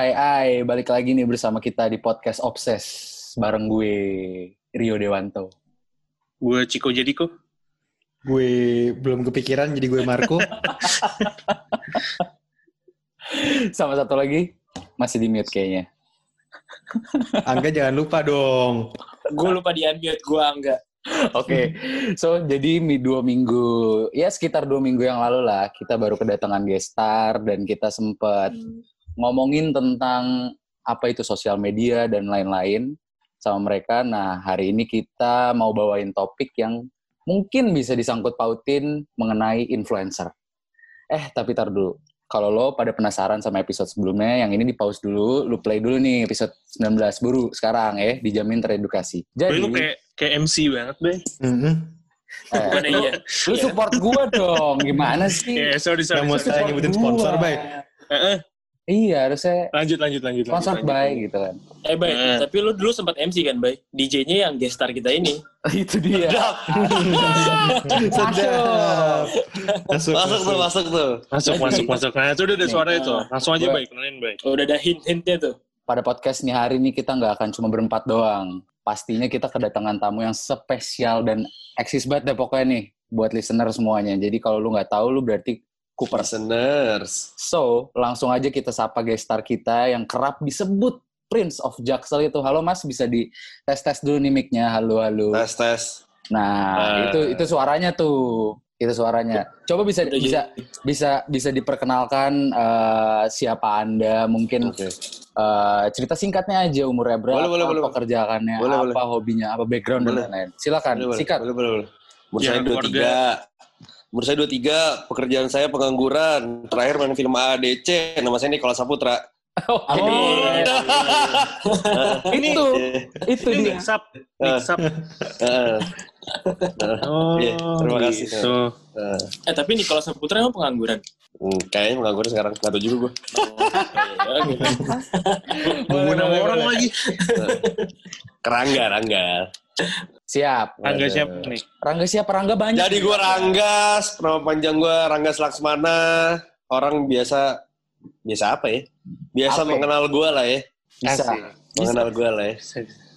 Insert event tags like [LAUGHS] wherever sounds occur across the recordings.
Ai ai balik lagi nih bersama kita di podcast Obses bareng gue Rio Dewanto. Gue Ciko Jadiko. Gue belum kepikiran jadi gue Marco. [LAUGHS] Sama satu lagi masih di mute kayaknya. [LAUGHS] Angga jangan lupa dong. gue lupa di unmute gue enggak. Oke, so jadi mi dua minggu, ya sekitar dua minggu yang lalu lah, kita baru kedatangan gestar dan kita sempat ngomongin tentang apa itu sosial media dan lain-lain sama mereka. Nah, hari ini kita mau bawain topik yang mungkin bisa disangkut pautin mengenai influencer. Eh, tapi tar dulu. Kalau lo pada penasaran sama episode sebelumnya, yang ini di pause dulu, lu play dulu nih episode 19 buru sekarang ya, dijamin teredukasi. Jadi, lu kayak kayak MC banget, Bay. Mm-mm. eh, Bukan iya. lu support gua dong, gimana sih? Ya, sorry, sorry. Nggak mau saya nyebutin sponsor, Bay. Eh, eh, Iya, harusnya lanjut, lanjut, lanjut. sponsor lanjut. by gitu kan. Eh Bay, Eh. tapi lu dulu sempat MC kan Bay? DJ-nya yang gestar kita ini. [LAUGHS] itu dia. [LAUGHS] Sedap. Masuk, Masuk tuh, masuk tuh. Masuk, masuk, masuk. Nah, itu udah ada suara itu. Langsung aja, Bay. Kenalin, Bay. Oh, udah ada hint-hintnya tuh. Pada podcast nih hari ini kita nggak akan cuma berempat doang. Pastinya kita kedatangan tamu yang spesial dan eksis banget deh pokoknya nih buat listener semuanya. Jadi kalau lu nggak tahu lu berarti Cooper. Listeners. So, langsung aja kita sapa gestar kita yang kerap disebut Prince of Jaksel itu. Halo Mas, bisa di tes-tes dulu nih mic-nya. Halo, halo. Tes, tes. Nah, Eh. itu itu suaranya tuh. Itu suaranya. Coba bisa Udah bisa bisa bisa diperkenalkan eh, siapa Anda, mungkin Oke. eh, cerita singkatnya aja umurnya berapa, Boleh, boleh, boleh. pekerjaannya Boleh, apa, boleh. hobinya apa, background Boleh. dan lain-lain. Silakan, Boleh, boleh, sikat. Boleh, boleh, boleh. Umur Ya, saya 23. Umur saya 23, pekerjaan saya pengangguran. Terakhir main film ADC, nama saya Nicholas Saputra. Oh, [LAUGHS] Amin. itu itu Ini dia. mix up. Mix up. Heeh. Oh, Iya, terima kasih. gitu. Heeh. Eh, tapi Nicholas Saputra emang pengangguran. Hmm, kayaknya pengangguran sekarang. Nggak tahu juga gue. Oh, iya, gitu. Nunggu nama orang lagi. Kerangga, Rangga. Siap. Angga Waduh. siapa nih? Rangga siapa? Rangga banyak. Jadi gue Ranggas, nama panjang gue Ranggas Laksmana. Orang biasa, biasa apa ya? Biasa Apa ya? mengenal gue lah ya. bisa. Asik. Mengenal gue lah ya.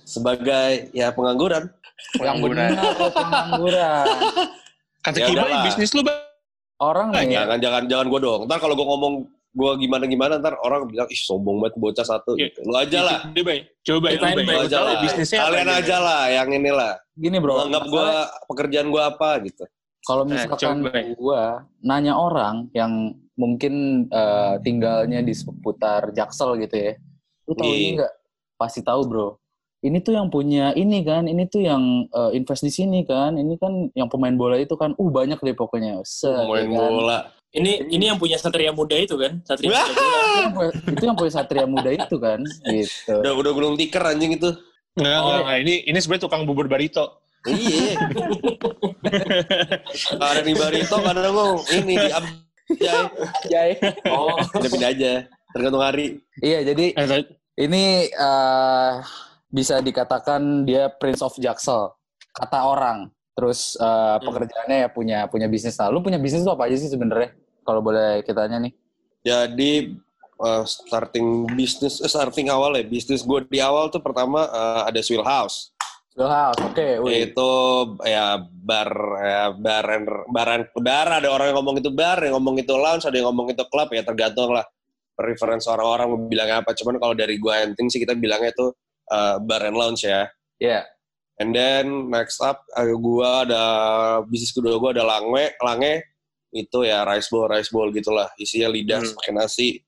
Sebagai ya pengangguran. Yang Pengangguran. benar lo pengangguran. [LAUGHS] Kata Ya bisnis lu, Bay. Orang nih. Jangan jangan jangan gue dong. Ntar kalau gue ngomong gue gimana gimana ntar orang bilang ih sombong banget bocah satu Iya. gitu. Lu aja lah. Coba. Lu Lu aja tahu lah. bisnisnya apa Kalian Gini bro. Anggap gue pekerjaan gue apa gitu. Kalau Nah, misalkan coba. gua nanya orang yang mungkin eh, tinggalnya di seputar Jaksel gitu ya, lu tahu Iya. ini nggak? Pasti tahu bro. Ini tuh yang punya ini kan, ini tuh yang eh, invest di sini kan, ini kan yang pemain bola itu kan, uh banyak deh pokoknya. Se, ya kan? bola. Ini ini yang punya Satria Muda itu kan? Satria. Muda bola. Itu yang punya- itu yang punya Satria Muda itu kan, gitu. Udah udah gulung tikar anjing itu. Enggak, Oh. enggak, enggak. Ini, ini sebenarnya tukang bubur barito. Iya. Ada di Barito kadang ngomong ini di Abjay. Jai. Oh, Pindah-pindah aja. Tergantung hari. Iya, jadi Eh, ini eh, bisa dikatakan dia Prince of Jaksel kata orang terus eh, pekerjaannya ya punya punya bisnis nah lu punya bisnis tuh apa aja sih sebenarnya kalau boleh kita tanya nih Jadi uh, starting bisnis, eh, starting awal ya bisnis gue di awal tuh pertama uh, ada Swill House. Swill House oke wih. Itu ya bar ya bar and, bar, and- bar ada orang yang ngomong itu bar, yang ngomong itu lounge, ada yang ngomong itu klub ya tergantung lah preference orang-orang mau bilang apa. Cuman kalau dari gue enting sih kita bilangnya itu uh, bar and lounge ya. Iya. And then next up uh, gua ada bisnis kedua gua ada Lange, Lange itu ya rice bowl rice bowl gitulah isinya lidah Hmm. pakai nasi.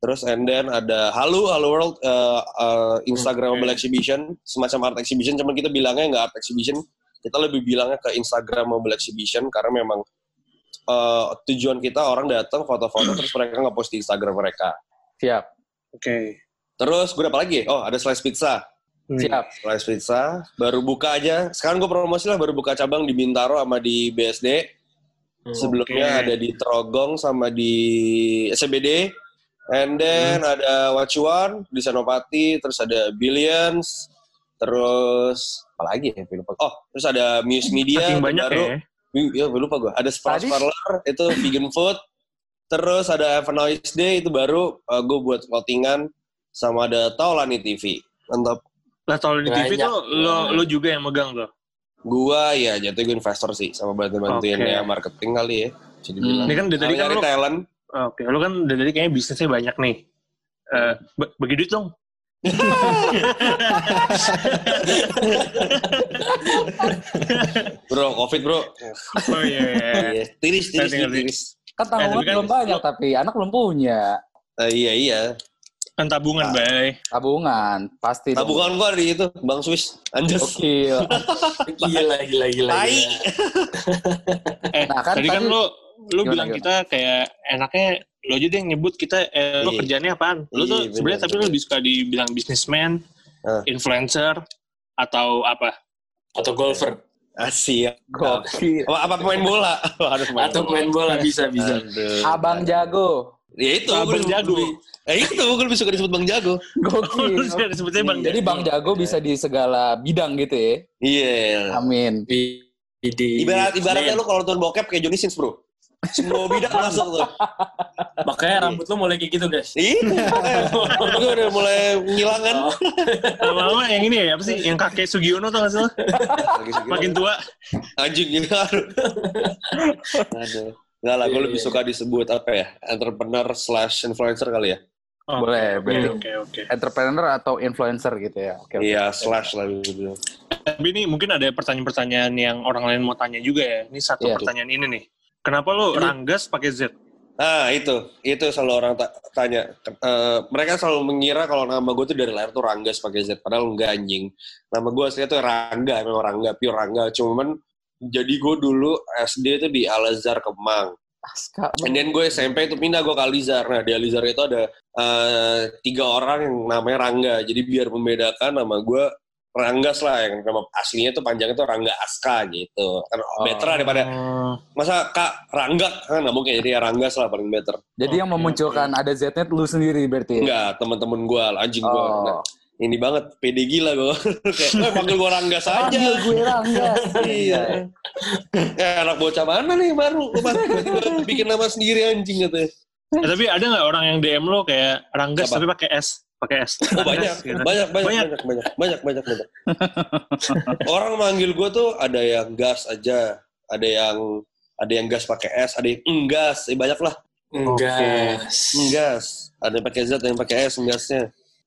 Terus and then ada Halu Halu World uh, uh, Instagramable Oke. exhibition semacam art exhibition cuman kita bilangnya nggak art exhibition kita lebih bilangnya ke Instagramable exhibition karena memang uh, tujuan kita orang datang foto-foto terus mereka nge-post di Instagram mereka. siap Oke. Terus gue apa lagi? Oh ada slice pizza. siap Slice Pizza baru buka aja. Sekarang gue promosi lah baru buka cabang di Bintaro sama di BSD. Sebelumnya Oke. ada di Trogong sama di SCBD. And then ada What You Want di Senopati, terus ada Billions, terus apa lagi ya? Gue Lupa. Oh, terus ada Muse Media Saking banyak baru. ya. Ya, gue lupa gue. Ada Splash Parlor itu vegan food. Terus ada Have a Nice Day itu baru gue buat clothingan sama ada Taulani TV. Mantap. Lah di TV tuh lo lo juga yang megang tuh. Gua ya jatuh gue investor sih sama bantu-bantuin Oke. ya marketing kali ya. Bisa dibilang. Ini kan dari tadi kan lo talent. Oke, lo kan dari tadi kayaknya bisnisnya banyak nih. Eh, ba- bagi duit dong. Bro, covid bro. Oh iya. Iya. [LAUGHS] Tiris, tiris, Ngerti, ngerti. tiris. Kan Eh, tabungan kan belum banyak lo- tapi anak belum punya Eh, iya, iya. Kan tabungan, Ah. Bay. tabungan pasti. dong. Tabungan gua di itu, Bang Swiss. Anjas. Gokil. [LAUGHS] Gila, gila, gila. Gila. Eh, Nah, kan tadi kan tadi- lo lo Gimana, bilang gimana? kita kayak enaknya lo aja deh yang nyebut kita eh, lo Iya. kerjaannya apaan? Lo Iya, tuh benar, sebenarnya tapi lo lebih suka dibilang businessman, Ah. influencer atau apa? Atau golfer. Asyik. Gokil. Apa, apa pemain bola? [LAUGHS] Harus Atau main bola bisa, bisa. Aduh. Abang jago. Ya itu, Abang Jago. Eh itu, gue lebih suka disebut Bang Jago. Gokil. [LAUGHS] Bang Jadi Bang Jago bisa di segala bidang gitu ya. Iya. Amin. Di, di, Ibarat ibaratnya lu kalau nonton bokep kayak Johnny Sins, Bro. Semua bidang masuk tuh. Makanya rambut lo mulai kayak gitu, guys. Iya. Gue udah mulai ngilangan. Oh, Lama-lama yang ini ya, apa sih? Yang kakek Sugiono tau gak sih lo? Makin tua. anjing gitu. Aduh. Enggak lah, gue Iya, lebih iya. suka disebut apa ya? Entrepreneur slash influencer kali ya. Oh, Boleh, oke, berarti. Oke, oke. Entrepreneur atau influencer gitu ya. Oke. oke. Iya, slash lah bilang. Tapi ini mungkin ada pertanyaan-pertanyaan yang orang lain mau tanya juga ya. Ini satu Iya. pertanyaan ini nih. Kenapa lo Ranggas pakai Z? Ah, itu. Itu selalu orang ta- tanya. Eh, mereka selalu mengira kalau nama gue tuh dari lahir tuh Ranggas pakai Z. Padahal enggak anjing. Nama gue aslinya tuh Rangga, memang Rangga, pure Rangga. Cuman jadi gue dulu SD tuh di Al-Azhar Kemang. Aska. And then gue SMP itu pindah gue ke Alizar. Nah di Alizar itu ada eh, tiga orang yang namanya Rangga. Jadi biar membedakan nama gue Ranggas lah yang nama aslinya tuh panjangnya tuh Rangga Aska gitu. Kan Oh. better lah daripada masa Kak Rangga kan nggak mungkin jadi ya Ranggas lah paling better. Jadi yang Oke, memunculkan ada Z-nya lu sendiri berarti ya? Enggak, teman-teman gue anjing gue. Oh. ini banget pede gila gue. [LAUGHS] Kayak "Eh, panggil gue Ranggas aja. Panggil gue Rangga. [LAUGHS] Iya. Ya anak bocah mana nih baru tiba-tiba bikin nama sendiri anjing katanya. Eh, tapi ada nggak orang yang DM lo kayak Ranggas Apa? tapi pakai S? Pakai S. Oh [LAUGHS] banyak, Gitu. banyak, banyak, Banyak. banyak, banyak, banyak, banyak, banyak. Orang manggil gue tuh ada yang gas aja, ada yang ada yang gas pakai S, ada yang enggas, eh, banyak lah, enggak. enggas. Ada yang pakai Z, ada yang pakai S, enggasnya.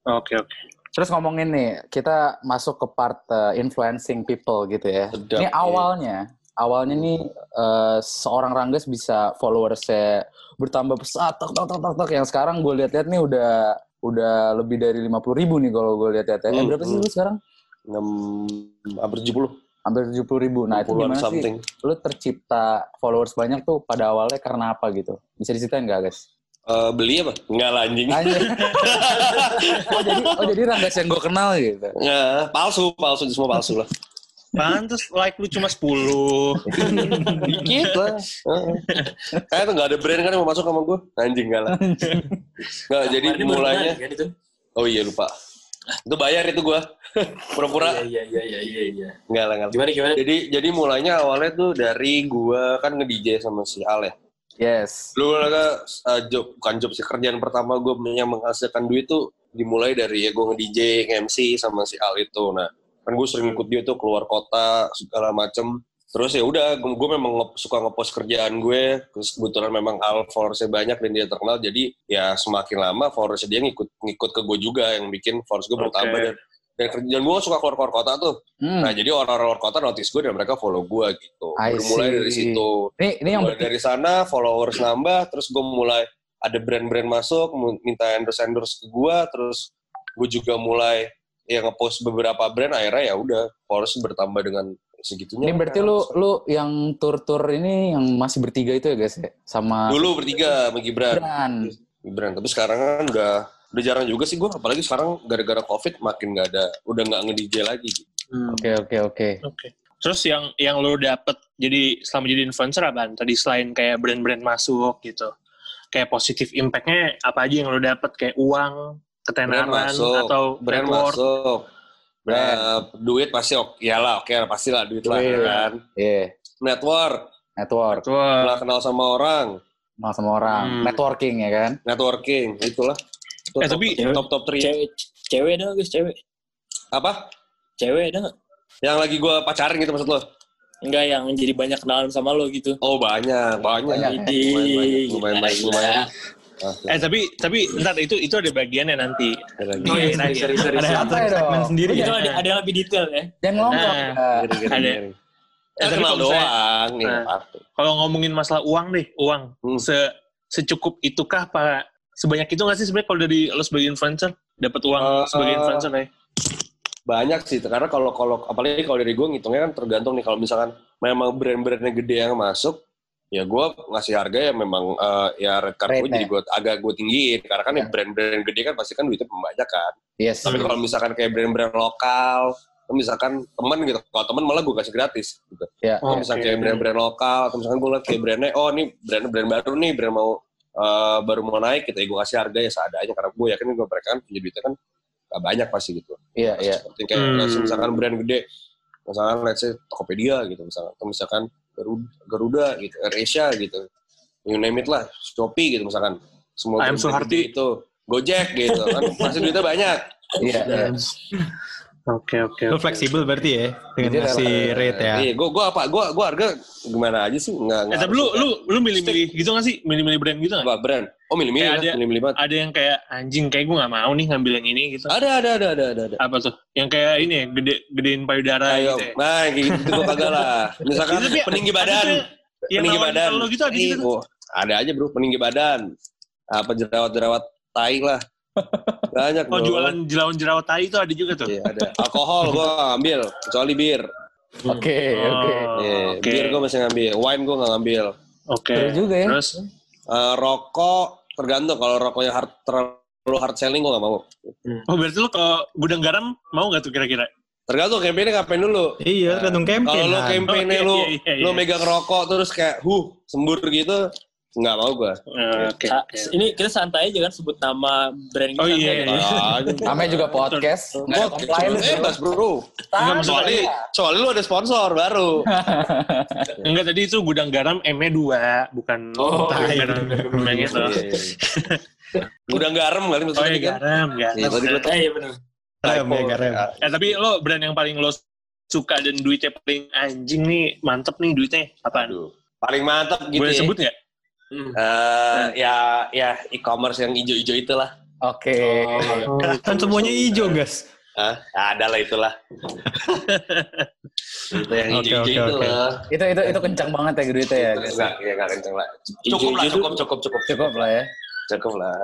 Oke, oke. Terus ngomongin nih, kita masuk ke part uh, influencing people gitu ya. Sedap, ini iya. awalnya, awalnya nih uh, seorang Ranggas bisa followersnya bertambah pesat, tok tok tok tok tok. Yang sekarang gue lihat-lihat nih udah udah lebih dari 50 ribu nih kalau gue lihat-lihat ya. Eh, Hmm, berapa sih hmm. lu sekarang? Enam, hampir 70, Hampir 70 ribu. Nah itu 60-an gimana sih? something. Lu tercipta followers banyak tuh pada awalnya karena apa gitu? Bisa diceritain nggak guys? Eh, beli apa? Enggak lah anjing. Oh jadi oh jadi Ranggas yang gue kenal gitu. Nggak, palsu, palsu, semua palsu lah. Pantes like lu cuma 10. Dikit lah. Heeh. Kayak tuh nggak ada brand kan yang mau masuk sama gue. Anjing enggak lah. [LAUGHS] Nggak, jadi kan itu? Oh iya lupa. Itu bayar itu gue. [LAUGHS] Pura-pura. Iya, iya, iya, iya, iya. Enggak lah, enggak lah. Gimana, gimana? Jadi jadi mulainya awalnya tuh dari gua kan nge-DJ sama si Al ya. Yes. Dulu kan uh, job bukan job sih kerjaan pertama gue yang menghasilkan duit tuh dimulai dari ya gue nge-DJ, nge-MC sama si Al itu. Nah, kan gue sering ikut dia tuh keluar kota segala macem. Terus ya udah gue memang nge- suka ngepost kerjaan gue. Terus kebetulan memang Al followersnya banyak dan dia terkenal. Jadi ya semakin lama followersnya dia ngikut ngikut ke gue juga yang bikin followers gue bertambah Oke. dan dan kerjaan gue suka keluar keluar kota tuh. Hmm. Nah jadi orang-orang luar kota notice gue dan mereka follow gue gitu. Mulai dari situ. Ini ini yang mulai dari sana followers nambah, terus gue mulai ada brand-brand masuk, minta endorse-endorse ke gue, terus gue juga mulai ya ngepost beberapa brand, akhirnya ya udah followers bertambah dengan segitunya. Ini berarti lu lu yang tur-tur ini yang masih bertiga itu ya guys ya? Sama dulu bertiga sama Gibran. Gibran. Gibran, tapi sekarang kan udah udah jarang juga sih gue, apalagi sekarang gara-gara covid makin nggak ada, udah nggak nge-DJ lagi. gitu. Hmm. Oke oke oke. Oke. Terus yang yang lo dapet jadi selama jadi influencer apa? Tadi selain kayak brand-brand masuk gitu. Kayak positif impact-nya apa aja yang lo dapet? Kayak uang, ketenaran, Brand masuk, atau brand network? masuk. Brand. Eh, duit pasti oke, iyalah oke pasti lah duit lah Duit. kan. Iya. Network, Network, Network. lah kenal sama orang, kenal sama orang, Hmm. networking ya kan? networking, itulah. Eh, tapi- top top 3 Cewek, cewek ada nggak guys? Cewek. apa? Cewek ada nggak? Yang lagi gue pacarin gitu maksud lo? Enggak yang jadi banyak kenalan sama lo gitu. Oh banyak, banyak. Banyak. Lumayan banyak, lumayan banyak, Gila. lumayan. Ah, Eh tapi tapi ntar itu itu ada bagiannya nanti. ada lagi. Oh, iya, sorry, sorry, Ada sorry. ada Santai segmen dong. sendiri Itu ya. ada, ada lebih detail ya. Jangan ngomong. Nah. ya. Ada. Eh, Eh, tapi kalau doang, nih Nah. Kalau ngomongin masalah uang deh, uang Hmm. se secukup itukah pak? Sebanyak itu nggak sih sebenarnya kalau dari lo sebagai influencer dapat uang Eh, sebagai influencer ya? Banyak sih, karena kalau kalau apalagi kalau dari gue ngitungnya kan tergantung nih kalau misalkan memang brand-brandnya gede yang masuk, ya gue ngasih harga ya memang eh, ya red card gue jadi gue agak gue tinggiin karena kan Ya. ya. brand-brand gede kan pasti kan duitnya banyak kan. Yes. Tapi kalau misalkan kayak brand-brand lokal, atau misalkan temen gitu, kalau temen malah gue kasih gratis gitu. Ya. Oh, Kalau misalkan oke. kayak brand-brand lokal, atau misalkan gue liat kayak brandnya, oh ini brand brand baru nih, brand mau eh, baru mau naik gitu, ya gue kasih harga ya seadanya karena gue yakin gue mereka kan punya duitnya kan gak banyak pasti gitu. Iya, iya. Seperti kayak Hmm. misalkan brand gede, misalkan let's say Tokopedia gitu misalkan, atau misalkan Garuda, Garuda gitu, AirAsia gitu, you name it lah, Shopee gitu misalkan, semua Ayam brand Suharti. gede itu, Gojek gitu kan, [LAUGHS] pasti duitnya banyak. Iya, iya. Oke oke. Lu oke. fleksibel berarti ya dengan Jadi ngasih rate ya. Iya, gue gua apa? Gua gua harga gimana aja sih? Nggak, Eh nggak tapi lu lu lu milih-milih gitu nggak sih? Milih-milih brand gitu nggak? apa brand? Oh milih-milih ada- milih-milih banget. Ada yang kayak anjing kayak gue nggak mau nih ngambil yang ini gitu. Ada ada ada ada ada. ada. Apa tuh? Yang kayak ini ya, gede gedein payudara Ayo, gitu. ya. nah kayak gitu gue kagak lah. Misalkan dia- peninggi ada badan, peninggi badan. Kalau gitu ada gitu. gua- ada aja bro, peninggi badan. Apa jerawat-jerawat tai lah. Banyak Oh bro. jualan jelawan jerawat tai itu ada juga tuh. Iya, ada. Alkohol gue gak ngambil, kecuali bir. Oke, oke. Oh, Iya, Oke. Bir gue masih ngambil, wine gue gak ngambil. Oke. Betul juga ya. Terus Eh, rokok tergantung kalau rokoknya hard, terlalu hard selling gue gak mau. oh berarti lu ke gudang garam mau nggak tuh kira-kira? Tergantung campaignnya ngapain dulu. Iya, tergantung campaign. Kalau campaignnya Oh, iya, lo, iya, iya, lo iya. megang rokok terus kayak huh sembur gitu, nggak mau gue. Eh, Oke. Sa- oke. Ini kita santai aja kan sebut nama brand Oh, iya, iya. kan? Namanya juga podcast. Nggak ada compliance. bebas bro. Enggak, maksudnya- Soalnya, soalnya lu ada sponsor baru. [LAUGHS] Enggak tadi itu gudang garam M-nya dua, bukan Oh, iya, itu. Iya, iya. Udah garam [LAUGHS] kali Oh maksudnya iya kan? garam, Iya, garam. tadi gua Eh, iya benar. Garam ya, garam. Eh tapi lo brand yang paling lo suka dan duitnya paling anjing nih, mantep nih duitnya apaan? Aduh, paling mantap gitu Boleh ya. sebut nggak? Eh, ya, ya e-commerce yang hijau-hijau itulah. Oke. Kan semuanya hijau, guys. Hah? Ada lah itulah. [LAUGHS] itu yang Oke, hijau-hijau oke, itu oke. lah. Itu itu itu kencang banget ya duitnya ya. guys. Enggak, ya enggak kenceng lah. Hijau- Cukup lah, hijau cukup, cukup, cukup. Cukup lah ya. Cukup lah.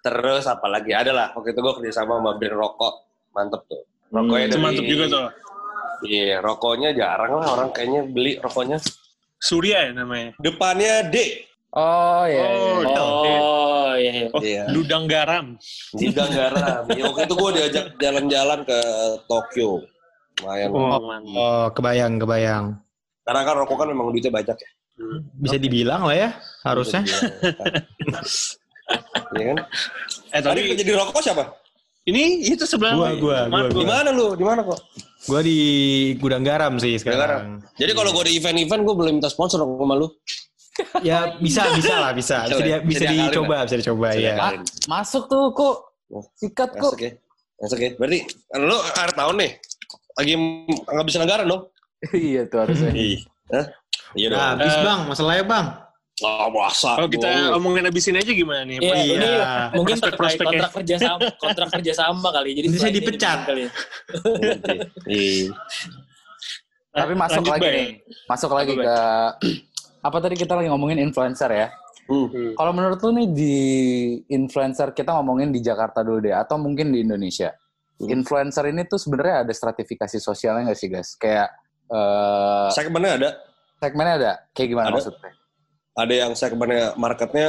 Terus apalagi ada lah. Waktu itu gue kerjasama sama brand rokok. Mantep tuh. Rokoknya Itu dari... mantep juga tuh. Iya, rokoknya jarang lah orang kayaknya beli rokoknya. Surya ya namanya. Depannya D. Oh iya. Oh, iya. Oh, iya. iya. Oh, Iya. Ludang garam. Di Garam. Ya, waktu itu gue diajak jalan-jalan ke Tokyo. Lumayan. Oh, mantap. Oh, kebayang, kebayang. Karena kan rokok kan memang duitnya banyak ya. Bisa dibilang lah ya, harusnya. Iya kan? [LAUGHS] Eh Tadi tapi jadi rokok siapa? ini itu sebelah Gua, gua, gua, Di mana lu? Di mana kok? Gue di gudang garam sih sekarang. Jadi kalau gue di event-event gue boleh minta sponsor sama lu. Ya bisa, bisa lah, bisa. Bisa, Bisa di- ya? bisa Bisa dicoba, bisa dicoba Bisa ya. diakalin. Masuk tuh kok. Sikat kok. Masuk ya. Masuk ya. Berarti lu akhir tahun nih lagi ngabisin anggaran dong? [LAUGHS] iya tuh harusnya. Hah? Iya dong. Nah, habis Eh. bang, masalahnya bang. Oh, masa. kalau kita Bohong. omongin abisin aja gimana nih? Iya, Apa- ini Iya. mungkin terkait Prospek-prospeknya. kontrak kerja sama, [LAUGHS] kontrak kerja sama kali. Jadi Bisa dipecat. kali ya. Iya. [LAUGHS] Tapi masuk Lanjut, lagi nih. Masuk lagi ke apa tadi kita lagi ngomongin influencer ya. Hmm. Kalau menurut lu nih di influencer kita ngomongin di Jakarta dulu deh atau mungkin di Indonesia. Hmm. Influencer ini tuh sebenarnya ada stratifikasi sosialnya nggak sih guys? Kayak eh Segmennya ada. segmennya ada. Kayak gimana Ada. maksudnya? Ada yang segmennya marketnya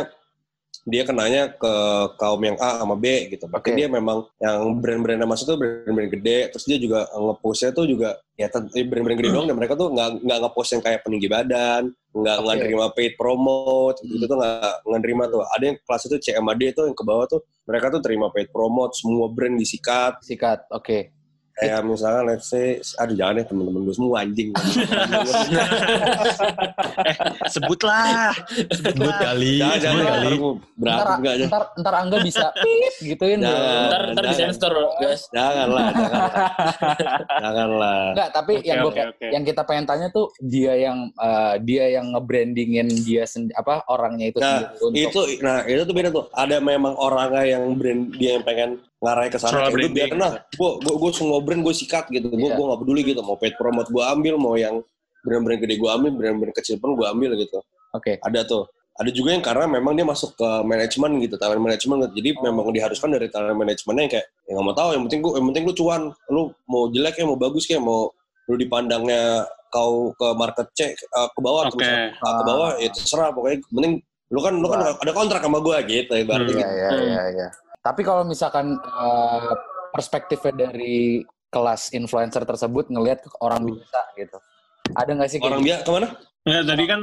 dia kenanya ke kaum yang A sama B gitu. Tapi Oke. dia memang yang brand-brand yang masuk tuh brand-brand gede. Terus dia juga nge-postnya tuh juga ya eh, brand-brand gede dong. Dan mereka tuh nggak nggak nge-post yang kayak peninggi badan, nggak Oke. nggak nerima paid promote gitu tuh nggak nggak nerima tuh. Ada yang kelas itu CMAD tuh yang ke bawah tuh mereka tuh terima paid promote, semua brand disikat. Sikat. Oke. Kayak misalkan let's say, aduh jangan deh temen-temen gue semua anjing. [LAUGHS] Sebutlah. Sebut kali, jangan, jangan, kali. ntar gue Ntar, ntar, ntar Angga bisa gituin Jangan. Ntar, ntar jangan. disensor, guys. Janganlah, janganlah. [LAUGHS] Enggak, tapi yang oke. yang kita pengen tanya tuh dia yang eh, dia yang nge-brandingin dia sendi- apa orangnya itu Nah, sendiri untuk itu nah itu tuh beda tuh. Ada memang orangnya yang brand dia yang pengen ngarahin ke sana kayak gue biar nah gue gue gue semua brand gue sikat gitu gue Iya. gue nggak peduli gitu mau paid promote gue ambil mau yang brand-brand gede gue ambil brand-brand kecil pun gue ambil gitu Oke. ada tuh ada juga yang karena memang dia masuk ke manajemen gitu talent management gitu. jadi Oh. memang diharuskan dari talent manajemennya yang kayak ya nggak mau tahu yang penting gue yang penting lu cuan lu mau jelek ya mau bagus kayak mau lu dipandangnya kau ke market C eh, ke bawah ke, misalnya, ah, ke bawah ya terserah pokoknya penting lu kan lu kan ada kontrak sama gue gitu ya berarti Hmm. Iya, iya, Hmm. iya, iya. Tapi kalau misalkan eh, perspektifnya dari kelas influencer tersebut ngelihat ke orang biasa gitu. Ada nggak sih orang gitu? biasa ke mana Nggak, tadi kan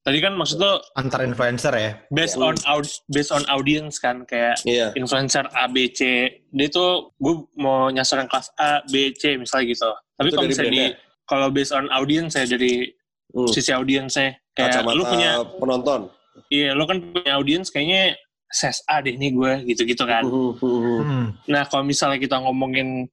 tadi kan maksud lo Antar influencer ya. based on aud- based on audience kan kayak iya influencer A B C dia tuh gue mau nyasar yang kelas A B C misalnya gitu tapi kalau dari misalnya di kalau based on audience ya dari Hmm. sisi audience kayak kacamata lu punya penonton iya lu kan punya audience kayaknya ses A deh nih gue gitu-gitu kan. Hmm, hmm, hmm. Hmm. nah kalau misalnya kita ngomongin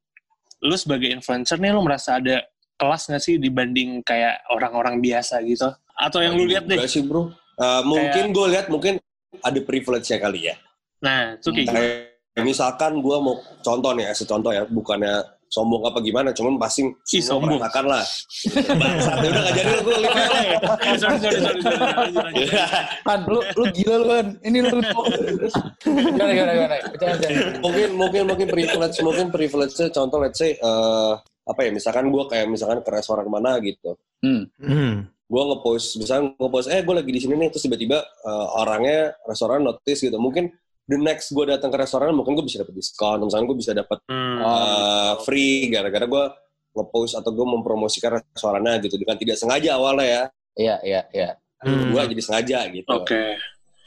lu sebagai influencer nih lu merasa ada kelas nggak sih dibanding kayak orang-orang biasa gitu? Atau yang lu lihat deh? Enggak sih bro. Uh, mungkin gue lihat mungkin ada privilege-nya kali ya. Nah itu kayak kayak misalkan gue mau contoh nih as a contoh ya bukannya sombong apa gimana cuman pasti semua sombong. merasakan lah bangsat ya udah gak jadi lu gue lima sorry sorry sorry. Han, lu lu gila lu Han. Ini lu gimana gimana gimana. Bercanda, bercanda. mungkin mungkin mungkin privilege mungkin privilege contoh let's say eh, apa ya misalkan gue kayak misalkan ke restoran mana gitu Hmm. Hmm. gue ngepost misalnya ngepost eh gue lagi di sini nih terus tiba-tiba eh, orangnya restoran notice gitu mungkin the next gue datang ke restoran mungkin gue bisa dapat diskon misalnya gue bisa dapat Hmm. eh, free gara-gara gue ngepost atau gue mempromosikan restorannya gitu dengan tidak sengaja awalnya ya Iya iya iya. Hmm. gue jadi sengaja gitu Oke.